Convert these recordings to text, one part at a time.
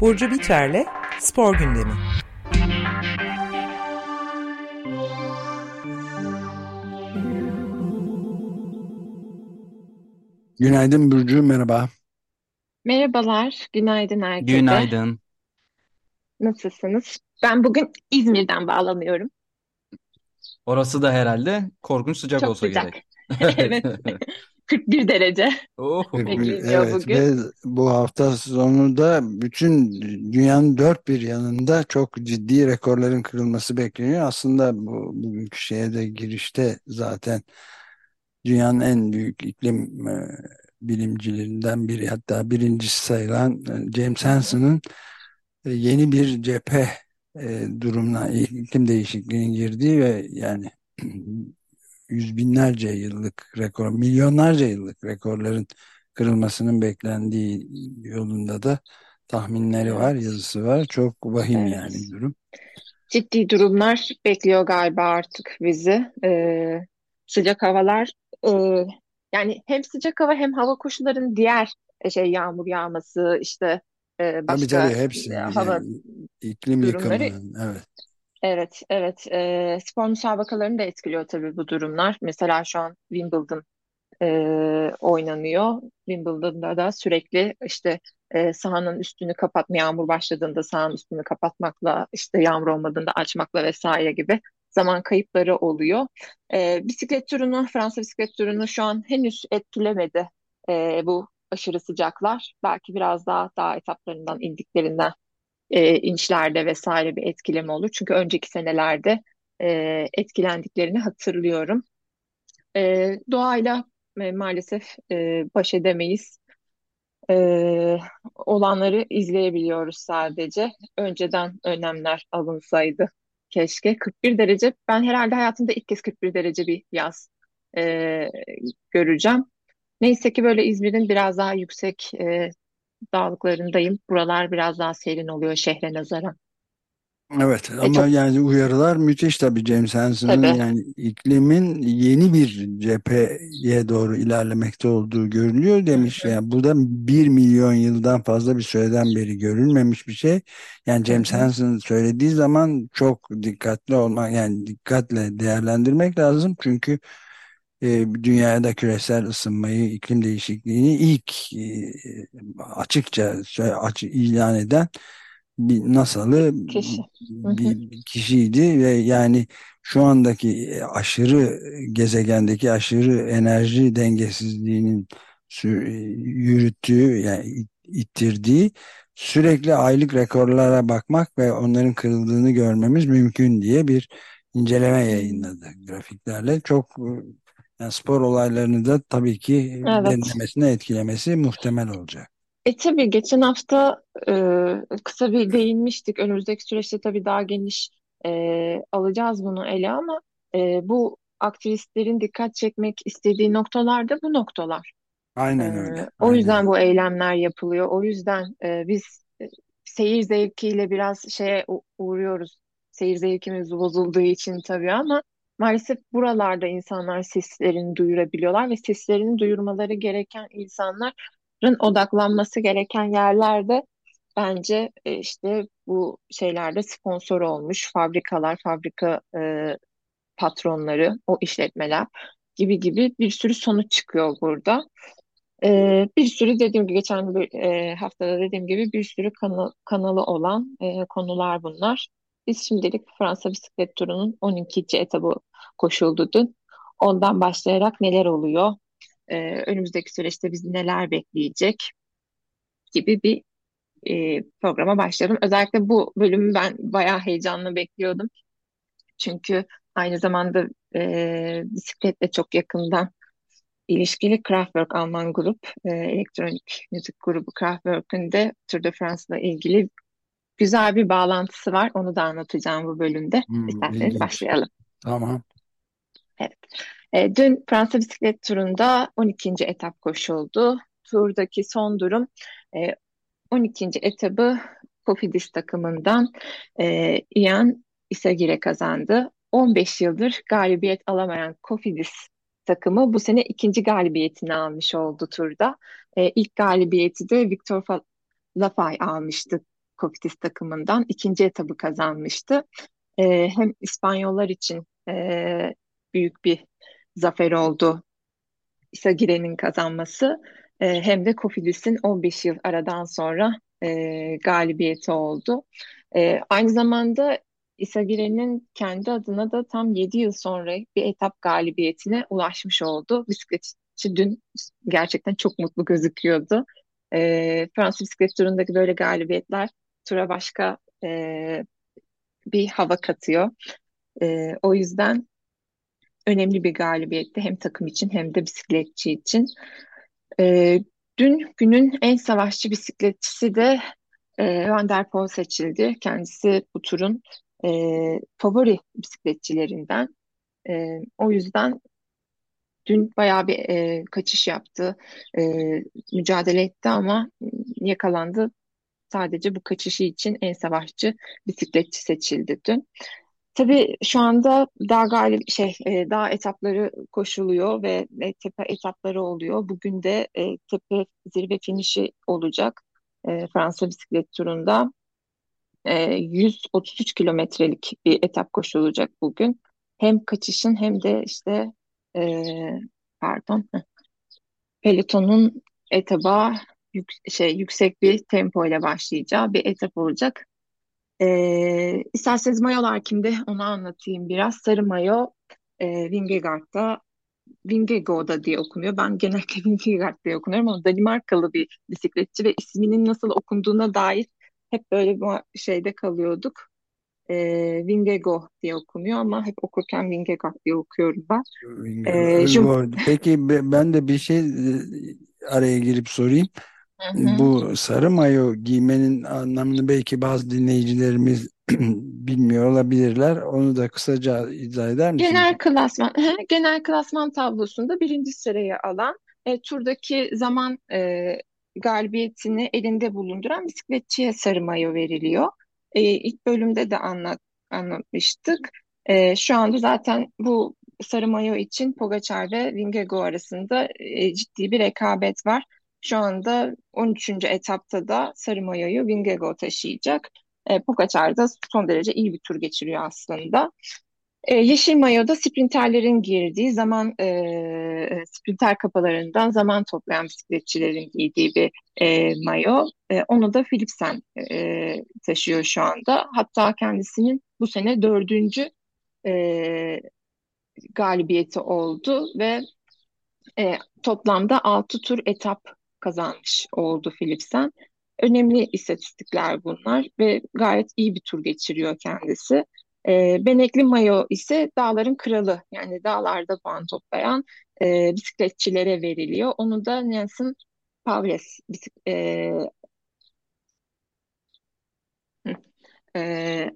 Burcu Biterle Spor Gündemi. Günaydın Burcu, merhaba. Merhabalar, günaydın herkese. Günaydın. Nasılsınız? Ben bugün İzmir'den bağlanıyorum. Orası da herhalde korkunç sıcak Çok olsa sıcak. gerek. Evet, 41 derece Oh. bekleniyor Evet bugün. ve bu hafta sonu da bütün dünyanın dört bir yanında çok ciddi rekorların kırılması bekleniyor. Aslında bu bugünkü şeye de girişte zaten dünyanın en büyük iklim e, bilimcilerinden biri hatta birincisi sayılan e, James Hansen'ın e, yeni bir cephe e, durumuna iklim değişikliğinin girdiği ve yani yüz binlerce yıllık rekor, milyonlarca yıllık rekorların kırılmasının beklendiği yolunda da tahminleri var, yazısı var. Çok vahim yani evet. durum. Ciddi durumlar bekliyor galiba artık bizi. Ee, sıcak havalar, e, yani hem sıcak hava hem hava koşullarının diğer e, şey yağmur yağması, işte e, Tabii başka tabii hepsi e, hava yani iklim durumları yıkımının evet. Evet, evet. Ee, spor müsabakalarını da etkiliyor tabii bu durumlar. Mesela şu an Wimbledon e, oynanıyor. Wimbledon'da da sürekli işte e, sahanın üstünü kapatma, yağmur başladığında sahanın üstünü kapatmakla, işte yağmur olmadığında açmakla vesaire gibi zaman kayıpları oluyor. E, bisiklet turunu, Fransa bisiklet turunu şu an henüz etkilemedi e, bu aşırı sıcaklar. Belki biraz daha dağ etaplarından indiklerinden e, inçlerde vesaire bir etkileme olur. Çünkü önceki senelerde e, etkilendiklerini hatırlıyorum. E, doğayla e, maalesef e, baş edemeyiz. E, olanları izleyebiliyoruz sadece. Önceden önlemler alınsaydı keşke. 41 derece. Ben herhalde hayatımda ilk kez 41 derece bir yaz e, göreceğim. Neyse ki böyle İzmir'in biraz daha yüksek e, dağlıklarındayım. Buralar biraz daha serin oluyor şehre nazaran. Evet E ama çok yani uyarılar müthiş tabii James Hansen'ın tabii. yani iklimin yeni bir cepheye doğru ilerlemekte olduğu görülüyor Hı demiş. hı. Yani bu da bir milyon yıldan fazla bir süreden beri görülmemiş bir şey. Yani Hı James hı. Hansen söylediği zaman çok dikkatli olmak yani dikkatle değerlendirmek lazım. Çünkü dünyada küresel ısınmayı, iklim değişikliğini ilk e, açıkça ilan eden bir NASA'lı Kişi. Bir kişiydi ve yani şu andaki aşırı gezegendeki aşırı enerji dengesizliğinin sü- yürüttüğü yani it- ittirdiği sürekli aylık rekorlara bakmak ve onların kırıldığını görmemiz mümkün diye bir inceleme yayınladı grafiklerle. Çok e, yani spor olaylarını da tabii ki Evet. derinlemesine etkilemesi muhtemel olacak. E tabii geçen hafta e, kısa bir değinmiştik. Önümüzdeki süreçte tabii daha geniş e, alacağız bunu ele ama e, bu aktivistlerin dikkat çekmek istediği noktalar da bu noktalar. Aynen E, öyle. o Aynen yüzden bu eylemler yapılıyor. O yüzden e, biz e, seyir zevkiyle biraz şeye uğruyoruz. Seyir zevkimiz bozulduğu için tabii ama maalesef buralarda insanlar seslerini duyurabiliyorlar ve seslerini duyurmaları gereken insanların odaklanması gereken yerlerde bence e, işte bu şeylerde sponsor olmuş fabrikalar, fabrika e, patronları, o işletmeler gibi gibi bir sürü sonuç çıkıyor burada. Ee, bir sürü dediğim gibi geçen bir, e, haftada dediğim gibi bir sürü kanal, kanalı olan e, konular bunlar. Biz şimdilik Fransa bisiklet turunun 12. etabı koşuldu dün. Ondan başlayarak neler oluyor? Ee, önümüzdeki süreçte bizi neler bekleyecek gibi bir e, programa başladım. Özellikle bu bölümü ben bayağı heyecanla bekliyordum. Çünkü aynı zamanda e, bisikletle çok yakından ilişkili Kraftwerk Alman grup, e, elektronik müzik grubu Kraftwerk'ün de Tour de France'la ilgili güzel bir bağlantısı var. Onu da anlatacağım bu bölümde. Hmm, İsterseniz ilginç. başlayalım. Tamam. Evet. E, dün Fransa bisiklet turunda 12. etap koşuldu. Turdaki son durum e, 12. etabı Cofidis takımından e, Ian Isagire kazandı. 15 yıldır galibiyet alamayan Cofidis takımı bu sene ikinci galibiyetini almış oldu turda. E, ilk galibiyeti de Victor Lafay almıştı Cofidis takımından. İkinci etabı kazanmıştı. E, hem İspanyollar için e, büyük bir zafer oldu Isagire'nin kazanması e, hem de Cofidis'in 15 yıl aradan sonra e, galibiyeti oldu. E, aynı zamanda Isagire'nin kendi adına da tam 7 yıl sonra bir etap galibiyetine ulaşmış oldu. Bisikletçi dün gerçekten çok mutlu gözüküyordu. E, Fransız bisiklet turundaki böyle galibiyetler tura başka e, bir hava katıyor. E, o yüzden önemli bir galibiyetti hem takım için hem de bisikletçi için. E, dün günün en savaşçı bisikletçisi de e, Van der Poel seçildi. Kendisi bu turun e, favori bisikletçilerinden. E, o yüzden dün bayağı bir e, kaçış yaptı, e, mücadele etti ama yakalandı. Sadece bu kaçışı için en savaşçı bisikletçi seçildi dün. Tabii şu anda dağ galip şey e, dağ etapları koşuluyor ve e, tepe etapları oluyor. Bugün de e, tepe zirve finişi olacak e, Fransa bisiklet turunda. E, 133 kilometrelik bir etap koşulacak bugün. Hem kaçışın hem de işte e, pardon pelotonun etaba yük, şey yüksek bir tempo ile başlayacağı bir etap olacak. E, isterseniz mayolar kimde onu anlatayım biraz. Sarı mayo e, Vingegaard'da Vingegaard'da diye okunuyor. Ben genellikle Vingegaard diye okunuyorum ama Danimarkalı bir bisikletçi ve isminin nasıl okunduğuna dair hep böyle bir şeyde kalıyorduk. E, Vingego diye okunuyor ama hep okurken Vingegaard diye okuyorum ben. E, Peki ben de bir şey e, araya girip sorayım. Hı hı. Bu sarı mayo giymenin anlamını belki bazı dinleyicilerimiz bilmiyor olabilirler. Onu da kısaca izah eder misin? Genel klasman, genel klasman tablosunda birinci sırayı alan e, turdaki zaman e, galibiyetini elinde bulunduran bisikletçiye sarı mayo veriliyor. E, ilk bölümde de anlat, anlatmıştık. E, şu anda zaten bu sarı mayo için Pogacar ve Vingego arasında e, ciddi bir rekabet var. Şu anda 13. etapta da sarı mayoyu Vingego taşıyacak. E, Pogacar da son derece iyi bir tur geçiriyor aslında. E, yeşil mayoda sprinterlerin girdiği zaman e, sprinter kapalarından zaman toplayan bisikletçilerin giydiği bir e, mayo. E, onu da Philipsen e, taşıyor şu anda. Hatta kendisinin bu sene dördüncü e, galibiyeti oldu ve e, toplamda altı tur etap kazanmış oldu Philipsen. Önemli istatistikler bunlar ve gayet iyi bir tur geçiriyor kendisi. E, Benekli Mayo ise dağların kralı yani dağlarda puan toplayan e, bisikletçilere veriliyor. Onu da Nelson Pavles e, e,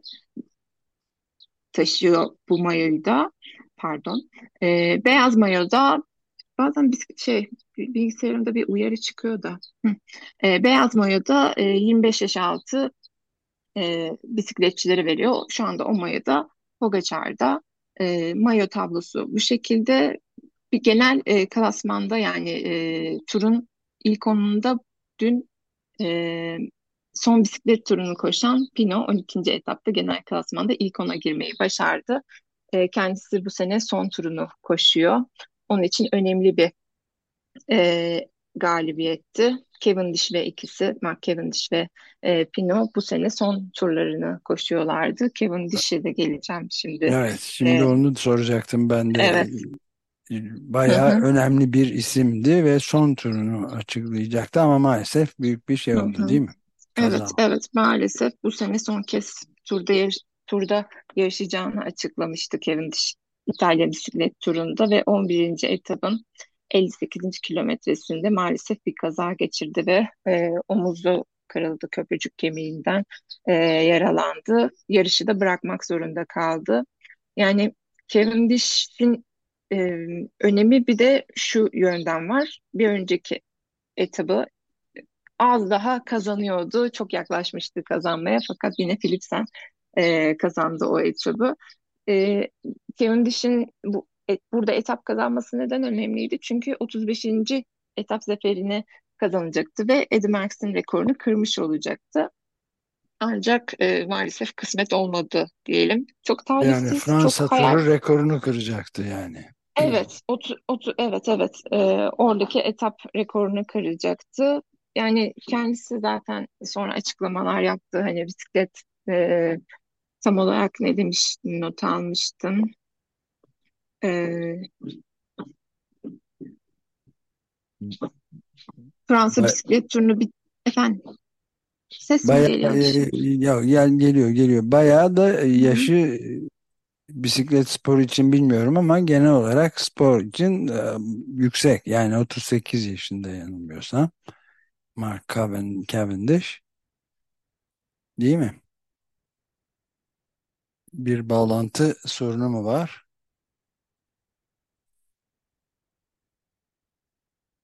taşıyor bu mayoyu da pardon. E, beyaz mayoda bazen bir şey bilgisayarımda bir uyarı çıkıyor da. E, beyaz mayoda e, 25 yaş altı e, bisikletçilere veriyor. Şu anda o mayoda Pogacar'da e, mayo tablosu bu şekilde bir genel e, klasmanda yani e, turun ilk onunda dün e, son bisiklet turunu koşan Pino 12. etapta genel klasmanda ilk ona girmeyi başardı. E, kendisi bu sene son turunu koşuyor. Onun için önemli bir e, galibiyetti. Cavendish ve ikisi, Mark Cavendish ve e, Pino bu sene son turlarını koşuyorlardı. Cavendish'e de geleceğim şimdi. Evet, şimdi ee, onu soracaktım ben de. Evet. Bayağı Hı-hı. önemli bir isimdi ve son turunu açıklayacaktı ama maalesef büyük bir şey oldu Hı-hı. değil mi? Kazan. Evet, evet maalesef bu sene son kez turda yarış, turda yarışacağını açıklamıştı Cavendish İtalya bisiklet turunda ve 11. etapın 58. kilometresinde maalesef bir kaza geçirdi ve e, omuzu kırıldı köprücük kemiğinden e, yaralandı. Yarışı da bırakmak zorunda kaldı. Yani Cavendish'in e, önemi bir de şu yönden var. Bir önceki etabı az daha kazanıyordu. Çok yaklaşmıştı kazanmaya fakat yine Philipsen e, kazandı o etabı. E, Cavendish'in bu, e, burada etap kazanması neden önemliydi? Çünkü 35. etap zaferini kazanacaktı ve Eddie Merckx'in rekorunu kırmış olacaktı. Ancak e, maalesef kısmet olmadı diyelim. Çok Yani talihsiz, Fransa çok hayal. turu rekorunu kıracaktı yani. Evet, otu, otu, evet, evet. E, oradaki etap rekorunu kıracaktı. Yani kendisi zaten sonra açıklamalar yaptı. Hani bisiklet e, tam olarak ne demiştim, not almıştım. E, Fransa Ba- bisiklet turunu bir efendim ses mi Bayağı geliyormuş? e, ya gel geliyor geliyor. Bayağı da yaşı bisiklet spor için bilmiyorum ama genel olarak spor için e, yüksek. Yani 38 yaşında yanılmıyorsam. Mark Caven- Cavendish değil mi? Bir bağlantı sorunu mu var?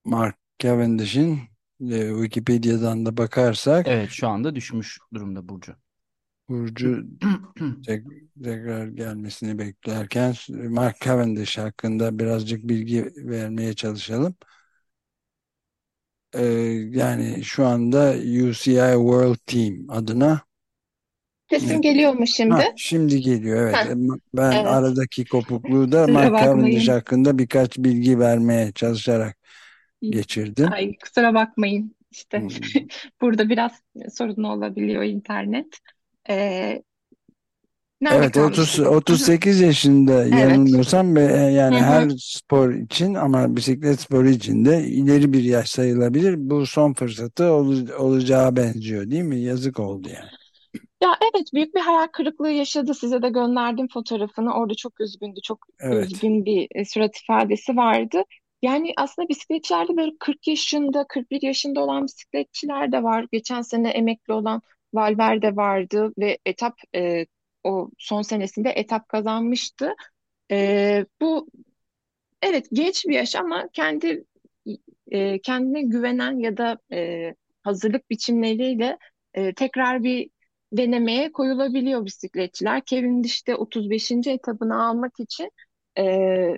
Mark Cavendish'in e, Wikipedia'dan da bakarsak Evet şu anda düşmüş durumda Burcu. Burcu tek- tekrar gelmesini beklerken Mark Cavendish hakkında birazcık bilgi vermeye çalışalım. Ee, yani şu anda UCI World Team adına Sesim Evet. geliyor mu ha, şimdi? şimdi geliyor evet. Heh, Ben evet. aradaki kopukluğu da Mark Cavendish hakkında birkaç bilgi vermeye çalışarak geçirdim. Ay kusura bakmayın. İşte Hmm. burada biraz sorun olabiliyor internet. Ee, nerede Evet 30 kalmıştık? Aha, 38 yaşında Evet. yanılmıyorsam e, yani Hı hı. her spor için ama bisiklet sporu için de ileri bir yaş sayılabilir. Bu son fırsatı ol- olacağı benziyor değil mi? Yazık oldu yani. Ya evet büyük bir hayal kırıklığı yaşadı. Size de gönderdim fotoğrafını. Orada çok üzgündü. Çok Evet. üzgün bir e, surat ifadesi vardı. Yani aslında bisikletçilerde böyle 40 yaşında, 41 yaşında olan bisikletçiler de var. Geçen sene emekli olan Valverde vardı ve etap e, o son senesinde etap kazanmıştı. E, bu evet genç bir yaş ama kendi e, kendine güvenen ya da e, hazırlık biçimleriyle e, tekrar bir denemeye koyulabiliyor bisikletçiler. Cavendish de 35. etabını almak için e,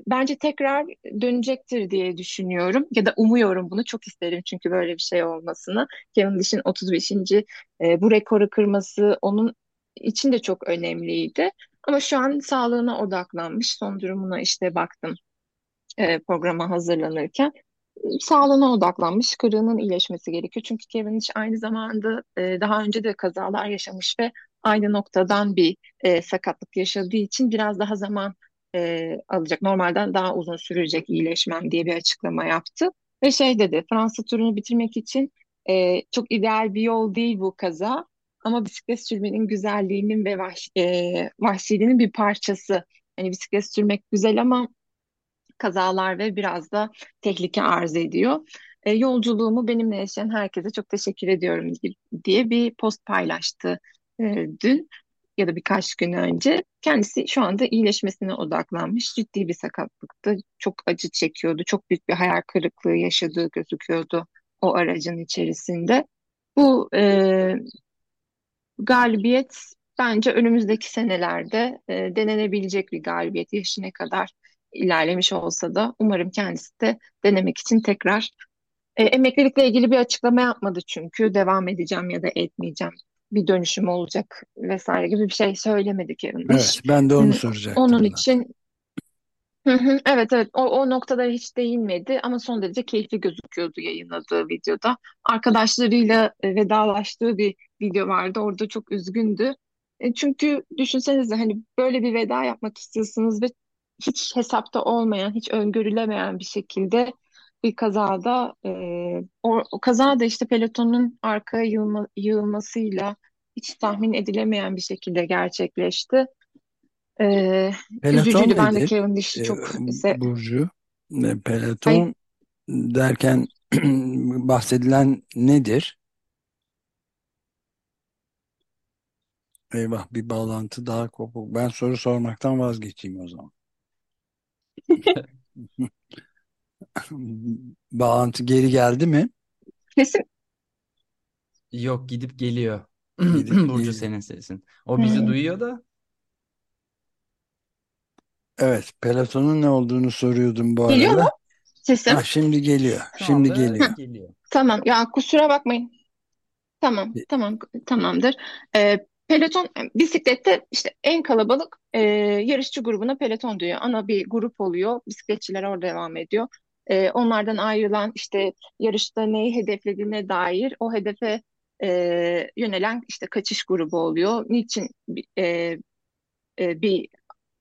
bence tekrar dönecektir diye düşünüyorum ya da umuyorum bunu çok isterim çünkü böyle bir şey olmasını. Cavendish'in 35. e, bu rekoru kırması onun için de çok önemliydi. Ama şu an sağlığına odaklanmış. Son durumuna işte baktım e, programa hazırlanırken sağlığına odaklanmış, kırığının iyileşmesi gerekiyor. Çünkü Cavendish aynı zamanda e, daha önce de kazalar yaşamış ve aynı noktadan bir e, sakatlık yaşadığı için biraz daha zaman e, alacak. Normalden daha uzun sürecek iyileşmem diye bir açıklama yaptı. Ve şey dedi, Fransa turunu bitirmek için e, çok ideal bir yol değil bu kaza. Ama bisiklet sürmenin güzelliğinin ve vahş, e, vahşiliğinin bir parçası. Hani bisiklet sürmek güzel ama kazalar ve biraz da tehlike arz ediyor. E, yolculuğumu benimle yaşayan herkese çok teşekkür ediyorum diye bir post paylaştı e, dün ya da birkaç gün önce. Kendisi şu anda iyileşmesine odaklanmış. Ciddi bir sakatlıktı. Çok acı çekiyordu. Çok büyük bir hayal kırıklığı yaşadığı gözüküyordu o aracın içerisinde. Bu e, galibiyet bence önümüzdeki senelerde e, denenebilecek bir galibiyet. Yaşı ne kadar ilerlemiş olsa da umarım kendisi de denemek için tekrar e, emeklilikle ilgili bir açıklama yapmadı çünkü devam edeceğim ya da etmeyeceğim bir dönüşüm olacak vesaire gibi bir şey söylemedi Cavendish. Evet, ben de onu soracaktım Onun zaten. için Evet evet o, o noktalara hiç değinmedi ama son derece keyifli gözüküyordu yayınladığı videoda. Arkadaşlarıyla e, vedalaştığı bir video vardı. Orada çok üzgündü. E, çünkü düşünsenize hani böyle bir veda yapmak istiyorsunuz ve hiç hesapta olmayan, hiç öngörülemeyen bir şekilde bir kazada e, o, o kaza da işte pelotonun arkaya yığılma, yığılmasıyla hiç tahmin edilemeyen bir şekilde gerçekleşti. E, Peloton üzücüydü. Ben de nedir? Cavendish'i E, çok se Burcu, E, peloton derken bahsedilen nedir? Eyvah bir bağlantı daha kopuk. Ben soru sormaktan vazgeçeyim o zaman. Bağlantı geri geldi mi? kesin Yok gidip geliyor. Gidip Burcu geliyor. senin sesin. O bizi Hmm. duyuyor da Evet, Peloton'un ne olduğunu soruyordum bu Geliyor mu arada. sesim? Ha, şimdi geliyor. Şu Şimdi anda geliyor. geliyor. Tamam. Ya kusura bakmayın. Tamam, tamam, tamamdır. Ee, peloton e, bisiklette işte en kalabalık e, yarışçı grubuna peloton diyor. Ana bir grup oluyor. Bisikletçiler orada devam ediyor. Ee, onlardan ayrılan işte yarışta neyi hedeflediğine dair o hedefe e, yönelen işte kaçış grubu oluyor. Niçin e, e, bir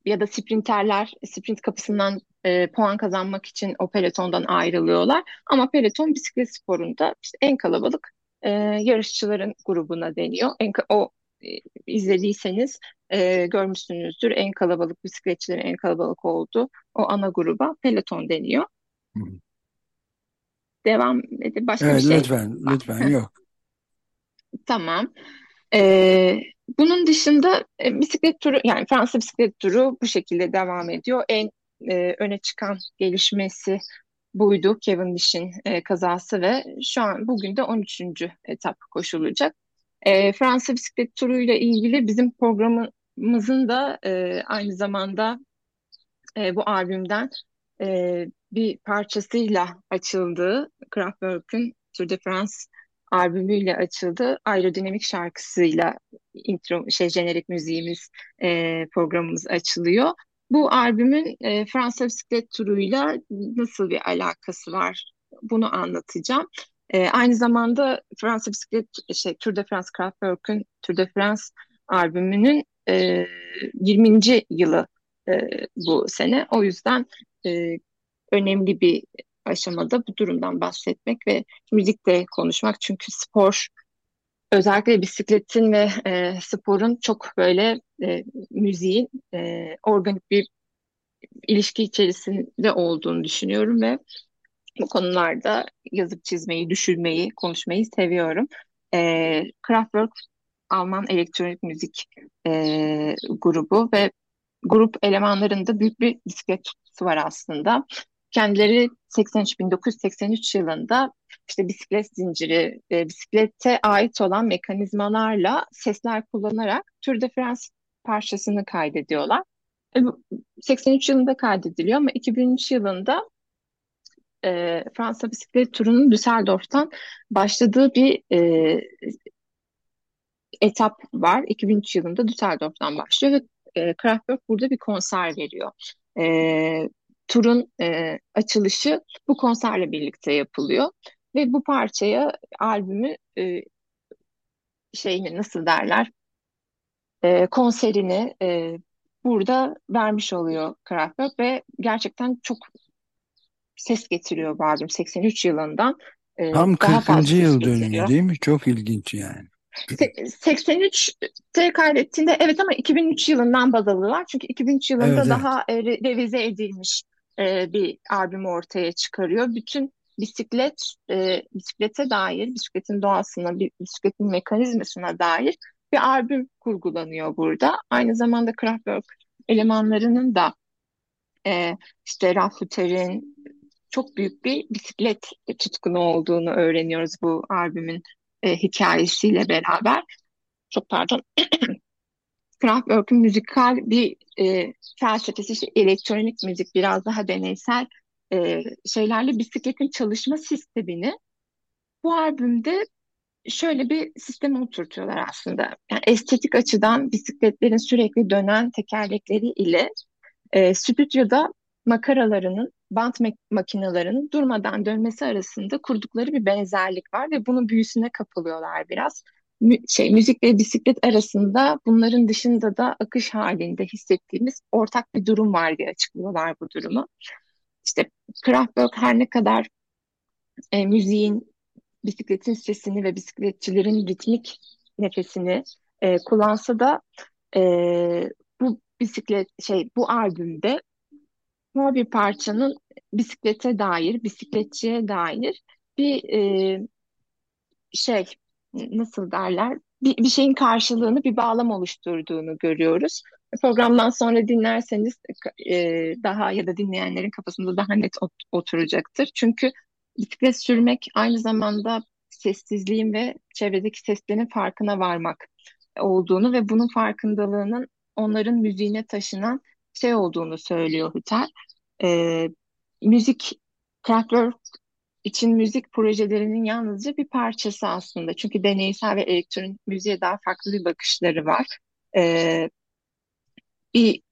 ya da sprinterler sprint kapısından e, puan kazanmak için o pelotondan ayrılıyorlar. Ama peloton bisiklet sporunda işte en kalabalık e, yarışçıların grubuna deniyor. En, o e, izlediyseniz e, görmüşsünüzdür. En kalabalık bisikletçilerin en kalabalık olduğu o ana gruba peloton deniyor. Hı. Devam edip başka bir Evet, şey lütfen, var. lütfen yok. Tamam. Ee, bunun dışında e, bisiklet turu yani Fransa bisiklet turu bu şekilde devam ediyor. En e, öne çıkan gelişmesi buydu Cavendish'in e, kazası ve şu an bugün de 13. etap koşulacak. E, Fransa bisiklet turuyla ilgili bizim programımızın da e, aynı zamanda e, bu albümden e, bir parçasıyla açıldığı Kraftwerk'ün Tour de France albümüyle açıldı. Aerodinamik şarkısıyla intro şey jenerik müziğimiz e, programımız açılıyor. Bu albümün e, Fransa bisiklet turuyla nasıl bir alakası var? Bunu anlatacağım. E, aynı zamanda Fransa bisiklet şey Tour de France Kraftwerk'ün Tour de France albümünün e, 20. yılı e, bu sene. O yüzden e, önemli bir aşamada bu durumdan bahsetmek ve müzikte konuşmak. Çünkü spor özellikle bisikletin ve e, sporun çok böyle e, müziğin e, organik bir ilişki içerisinde olduğunu düşünüyorum ve bu konularda yazıp çizmeyi, düşünmeyi, konuşmayı seviyorum. E, Kraftwerk Alman elektronik müzik e, grubu ve grup elemanlarında büyük bir bisiklet tutkusu var aslında. Kendileri 83 1983 yılında işte bisiklet zinciri, e, bisiklete ait olan mekanizmalarla sesler kullanarak Tour de France parçasını kaydediyorlar. E, 83 yılında kaydediliyor ama 2003 yılında e, Fransa bisiklet turunun Düsseldorf'tan başladığı bir e, etap var. 2003 yılında Düsseldorf'tan başlıyor ve e, Kraftwerk burada bir konser veriyor. E, turun e, açılışı bu konserle birlikte yapılıyor ve bu parçaya albümü e, şeyini nasıl derler e, konserini e, burada vermiş oluyor Kraftwerk ve gerçekten çok ses getiriyor albüm 83 yılından e, Tam daha 40. fazla yıl dönümü getiriyor. değil mi? Çok ilginç yani. 83'te kaydettiğinde evet ama 2003 yılından baz alıyorlar. Çünkü 2003 yılında Evet, evet. daha re- revize edilmiş e, bir albüm ortaya çıkarıyor. Bütün bisiklet, e, bisiklete dair, bisikletin doğasına, bisikletin mekanizmasına dair bir albüm kurgulanıyor burada. Aynı zamanda Kraftwerk elemanlarının da e, işte Raffuter'in çok büyük bir bisiklet tutkunu olduğunu öğreniyoruz bu albümün e, hikayesiyle beraber. Çok pardon. Kraftwerk'ün müzikal bir e, felsefesi, işte elektronik müzik, biraz daha deneysel e, şeylerle bisikletin çalışma sistemini bu albümde şöyle bir sisteme oturtuyorlar aslında. Yani estetik açıdan bisikletlerin sürekli dönen tekerlekleri ile e, stüdyoda makaralarının, bant mak- makinelerinin durmadan dönmesi arasında kurdukları bir benzerlik var ve bunun büyüsüne kapılıyorlar biraz. Mü- şey, müzik ve bisiklet arasında bunların dışında da akış halinde hissettiğimiz ortak bir durum var diye açıklıyorlar bu durumu. İşte Kraftwerk her ne kadar e, müziğin, bisikletin sesini ve bisikletçilerin ritmik nefesini e, kullansa da e, bu bisiklet şey bu albümde her bir parçanın bisiklete dair, bisikletçiye dair bir e, şey nasıl derler bir, bir şeyin karşılığını bir bağlam oluşturduğunu görüyoruz. Programdan sonra dinlerseniz e, daha ya da dinleyenlerin kafasında daha net ot- oturacaktır. Çünkü bisiklet sürmek aynı zamanda sessizliğin ve çevredeki seslerin farkına varmak olduğunu ve bunun farkındalığının onların müziğine taşınan şey olduğunu söylüyor Hüter. E, müzik Kraftwerk için müzik projelerinin yalnızca bir parçası aslında. Çünkü deneysel ve elektronik müziğe daha farklı bir bakışları var. E, bir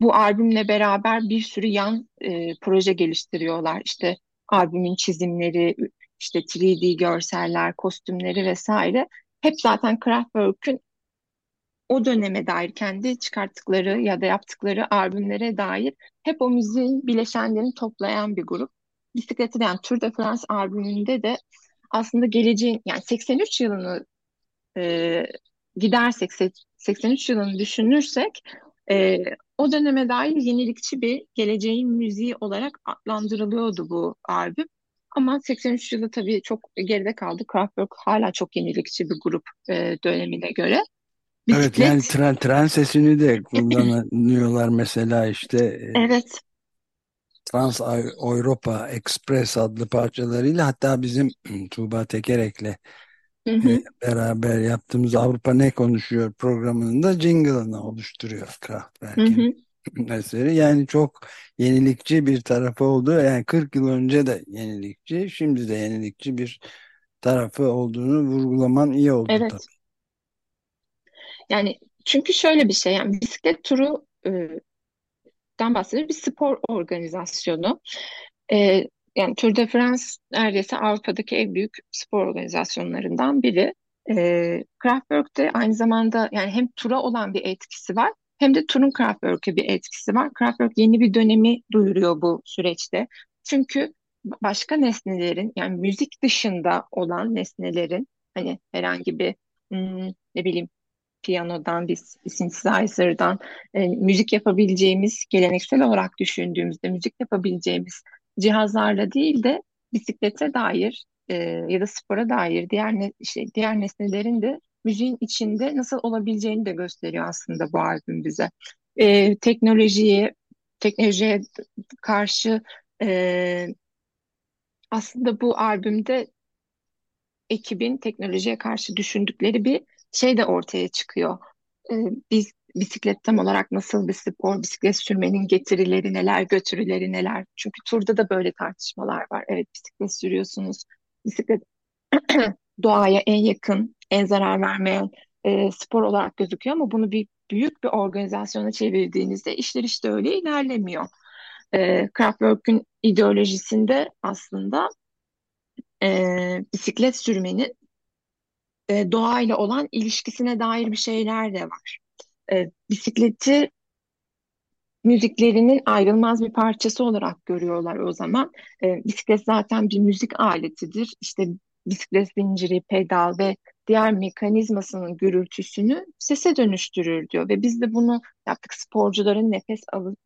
bu albümle beraber bir sürü yan e, proje geliştiriyorlar. İşte albümün çizimleri, işte 3D görseller, kostümleri vesaire. Hep zaten Kraftwerk'ün o döneme dair kendi çıkarttıkları ya da yaptıkları albümlere dair hep o müziğin bileşenlerini toplayan bir grup. Bisikleti yani Tour de France albümünde de aslında geleceğin yani 83 yılını e, gidersek 83 yılını düşünürsek e, o döneme dair yenilikçi bir geleceğin müziği olarak adlandırılıyordu bu albüm. Ama 83 yılı tabii çok geride kaldı. Kraftwerk hala çok yenilikçi bir grup e, dönemine göre. Evet yani tren, tren sesini de kullanıyorlar mesela işte. E, evet. Trans Europa Express adlı parçalarıyla hatta bizim Tuğba Tekerek'le hı hı. E, beraber yaptığımız Avrupa Ne Konuşuyor programının da jingle'ını oluşturuyor Kraftwerk'in eseri. Yani çok yenilikçi bir tarafı oldu. Yani 40 yıl önce de yenilikçi, şimdi de yenilikçi bir tarafı olduğunu vurgulaman iyi oldu evet. tabii. Yani çünkü şöyle bir şey yani bisiklet turu e, dan bahsediyoruz. Bir spor organizasyonu. E, yani Tour de France neredeyse Avrupa'daki en büyük spor organizasyonlarından biri. E, Kraftwerk'te aynı zamanda yani hem tura olan bir etkisi var hem de turun Kraftwerk'e bir etkisi var. Kraftwerk yeni bir dönemi duyuruyor bu süreçte. Çünkü başka nesnelerin yani müzik dışında olan nesnelerin hani herhangi bir hmm, ne bileyim piyanodan, bir synthesizer'dan e, müzik yapabileceğimiz, geleneksel olarak düşündüğümüzde müzik yapabileceğimiz cihazlarla değil de bisiklete dair e, ya da spora dair diğer ne, işte diğer nesnelerin de müziğin içinde nasıl olabileceğini de gösteriyor aslında bu albüm bize. E, teknolojiye teknolojiye karşı e, aslında bu albümde ekibin teknolojiye karşı düşündükleri bir şey de ortaya çıkıyor. Ee, biz bisiklet tam olarak nasıl bir spor, bisiklet sürmenin getirileri neler, götürüleri neler. Çünkü turda da böyle tartışmalar var. Evet bisiklet sürüyorsunuz. Bisiklet doğaya en yakın, en zarar vermeyen e, spor olarak gözüküyor ama bunu bir büyük bir organizasyona çevirdiğinizde işler işte öyle ilerlemiyor. E, Kraftwerk'ün ideolojisinde aslında e, bisiklet sürmenin e, doğayla olan ilişkisine dair bir şeyler de var. E, bisikleti müziklerinin ayrılmaz bir parçası olarak görüyorlar o zaman. E, bisiklet zaten bir müzik aletidir. İşte bisiklet zinciri, pedal ve diğer mekanizmasının gürültüsünü sese dönüştürür diyor. Ve biz de bunu yaptık sporcuların nefes alıp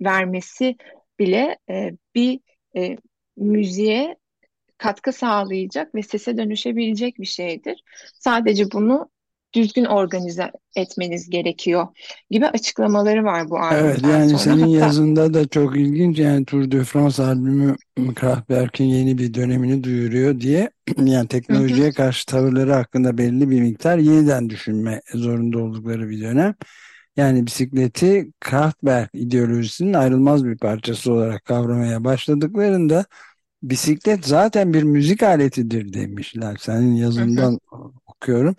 vermesi bile e, bir e, müziğe katkı sağlayacak ve sese dönüşebilecek bir şeydir. Sadece bunu düzgün organize etmeniz gerekiyor gibi açıklamaları var bu albümden Evet yani sonra. senin Hatta, yazında da çok ilginç yani Tour de France albümü Kraftwerk'in yeni bir dönemini duyuruyor diye yani teknolojiye hı hı. karşı tavırları hakkında belli bir miktar yeniden düşünme zorunda oldukları bir dönem. Yani bisikleti Kraftwerk ideolojisinin ayrılmaz bir parçası olarak kavramaya başladıklarında bisiklet zaten bir müzik aletidir demişler. Senin yazından hı hı. okuyorum.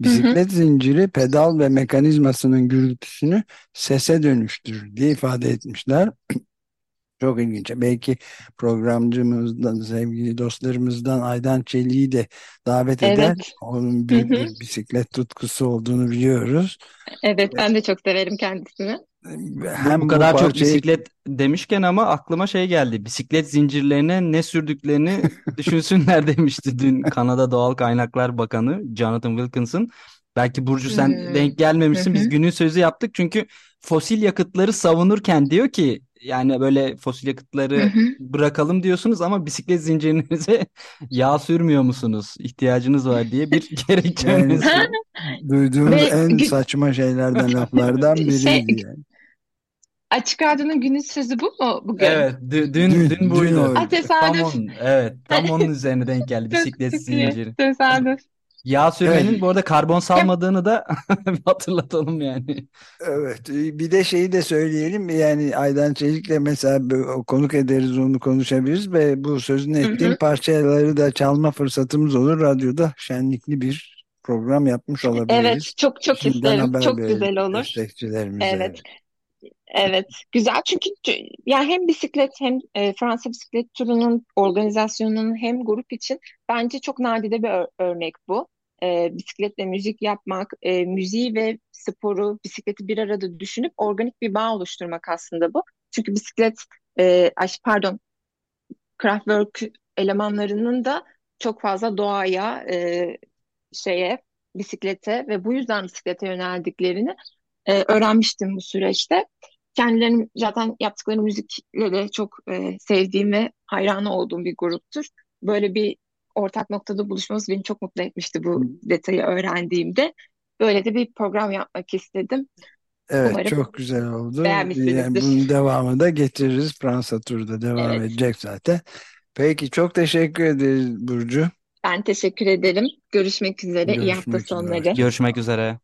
Bisiklet hı hı. zinciri pedal ve mekanizmasının gürültüsünü sese dönüştürür diye ifade etmişler. Çok ilginç. Belki programcımızdan, sevgili dostlarımızdan Aydan Çelik'i de davet eder. Evet. Onun büyük bir bisiklet tutkusu olduğunu biliyoruz. Evet, ben de çok severim kendisini. Hem bu kadar bu parçayı... çok bisiklet demişken ama aklıma şey geldi. Bisiklet zincirlerine ne sürdüklerini düşünsünler demişti dün Kanada Doğal Kaynaklar Bakanı Jonathan Wilkinson. Belki Burcu sen hmm. denk gelmemişsin. Biz günün sözü yaptık çünkü fosil yakıtları savunurken diyor ki yani böyle fosil yakıtları bırakalım diyorsunuz ama bisiklet zincirinize yağ sürmüyor musunuz? İhtiyacınız var diye bir gerekçeniz yani, Duyduğumuz en saçma şeylerden laflardan biriydi şey, yani. Açık Radyo'nun günün sözü bu mu bugün? Evet, dün dün, dün buydu. Dün tam onun, evet, tam onun üzerine denk geldi bisiklet zinciri. Tesadüf. Yağ sürmenin Evet. bu arada karbon salmadığını da hatırlatalım yani. Evet, bir de şeyi de söyleyelim yani Aydan Çelik'le mesela konuk ederiz onu konuşabiliriz ve bu sözünü ettiğim parçaları da çalma fırsatımız olur radyoda şenlikli bir program yapmış Evet, olabiliriz. çok çok Şimdiden isterim. Çok verelim güzel olur. destekçilerimize. Evet. Evet, güzel çünkü yani hem bisiklet hem e, Fransa bisiklet turunun organizasyonunun hem grup için bence çok nadide bir ör- örnek bu. E, bisikletle müzik yapmak, e, müziği ve sporu, bisikleti bir arada düşünüp organik bir bağ oluşturmak aslında bu. Çünkü bisiklet, e, ay, pardon, Kraftwerk elemanlarının da çok fazla doğaya, e, şeye, bisiklete ve bu yüzden bisiklete yöneldiklerini e, öğrenmiştim bu süreçte. Kendilerinin zaten yaptıkları müzikle de çok e, sevdiğim ve hayranı olduğum bir gruptur. Böyle bir ortak noktada buluşmamız beni çok mutlu etmişti bu detayı öğrendiğimde. Böyle de bir program yapmak istedim. Evet Umarım çok güzel oldu. Yani bunun devamı da getiririz. Fransa turu da devam Evet, edecek zaten. Peki çok teşekkür ederiz Burcu. ben teşekkür ederim. Görüşmek üzere. İyi hafta Görüşmek üzere. sonları. Görüşmek üzere.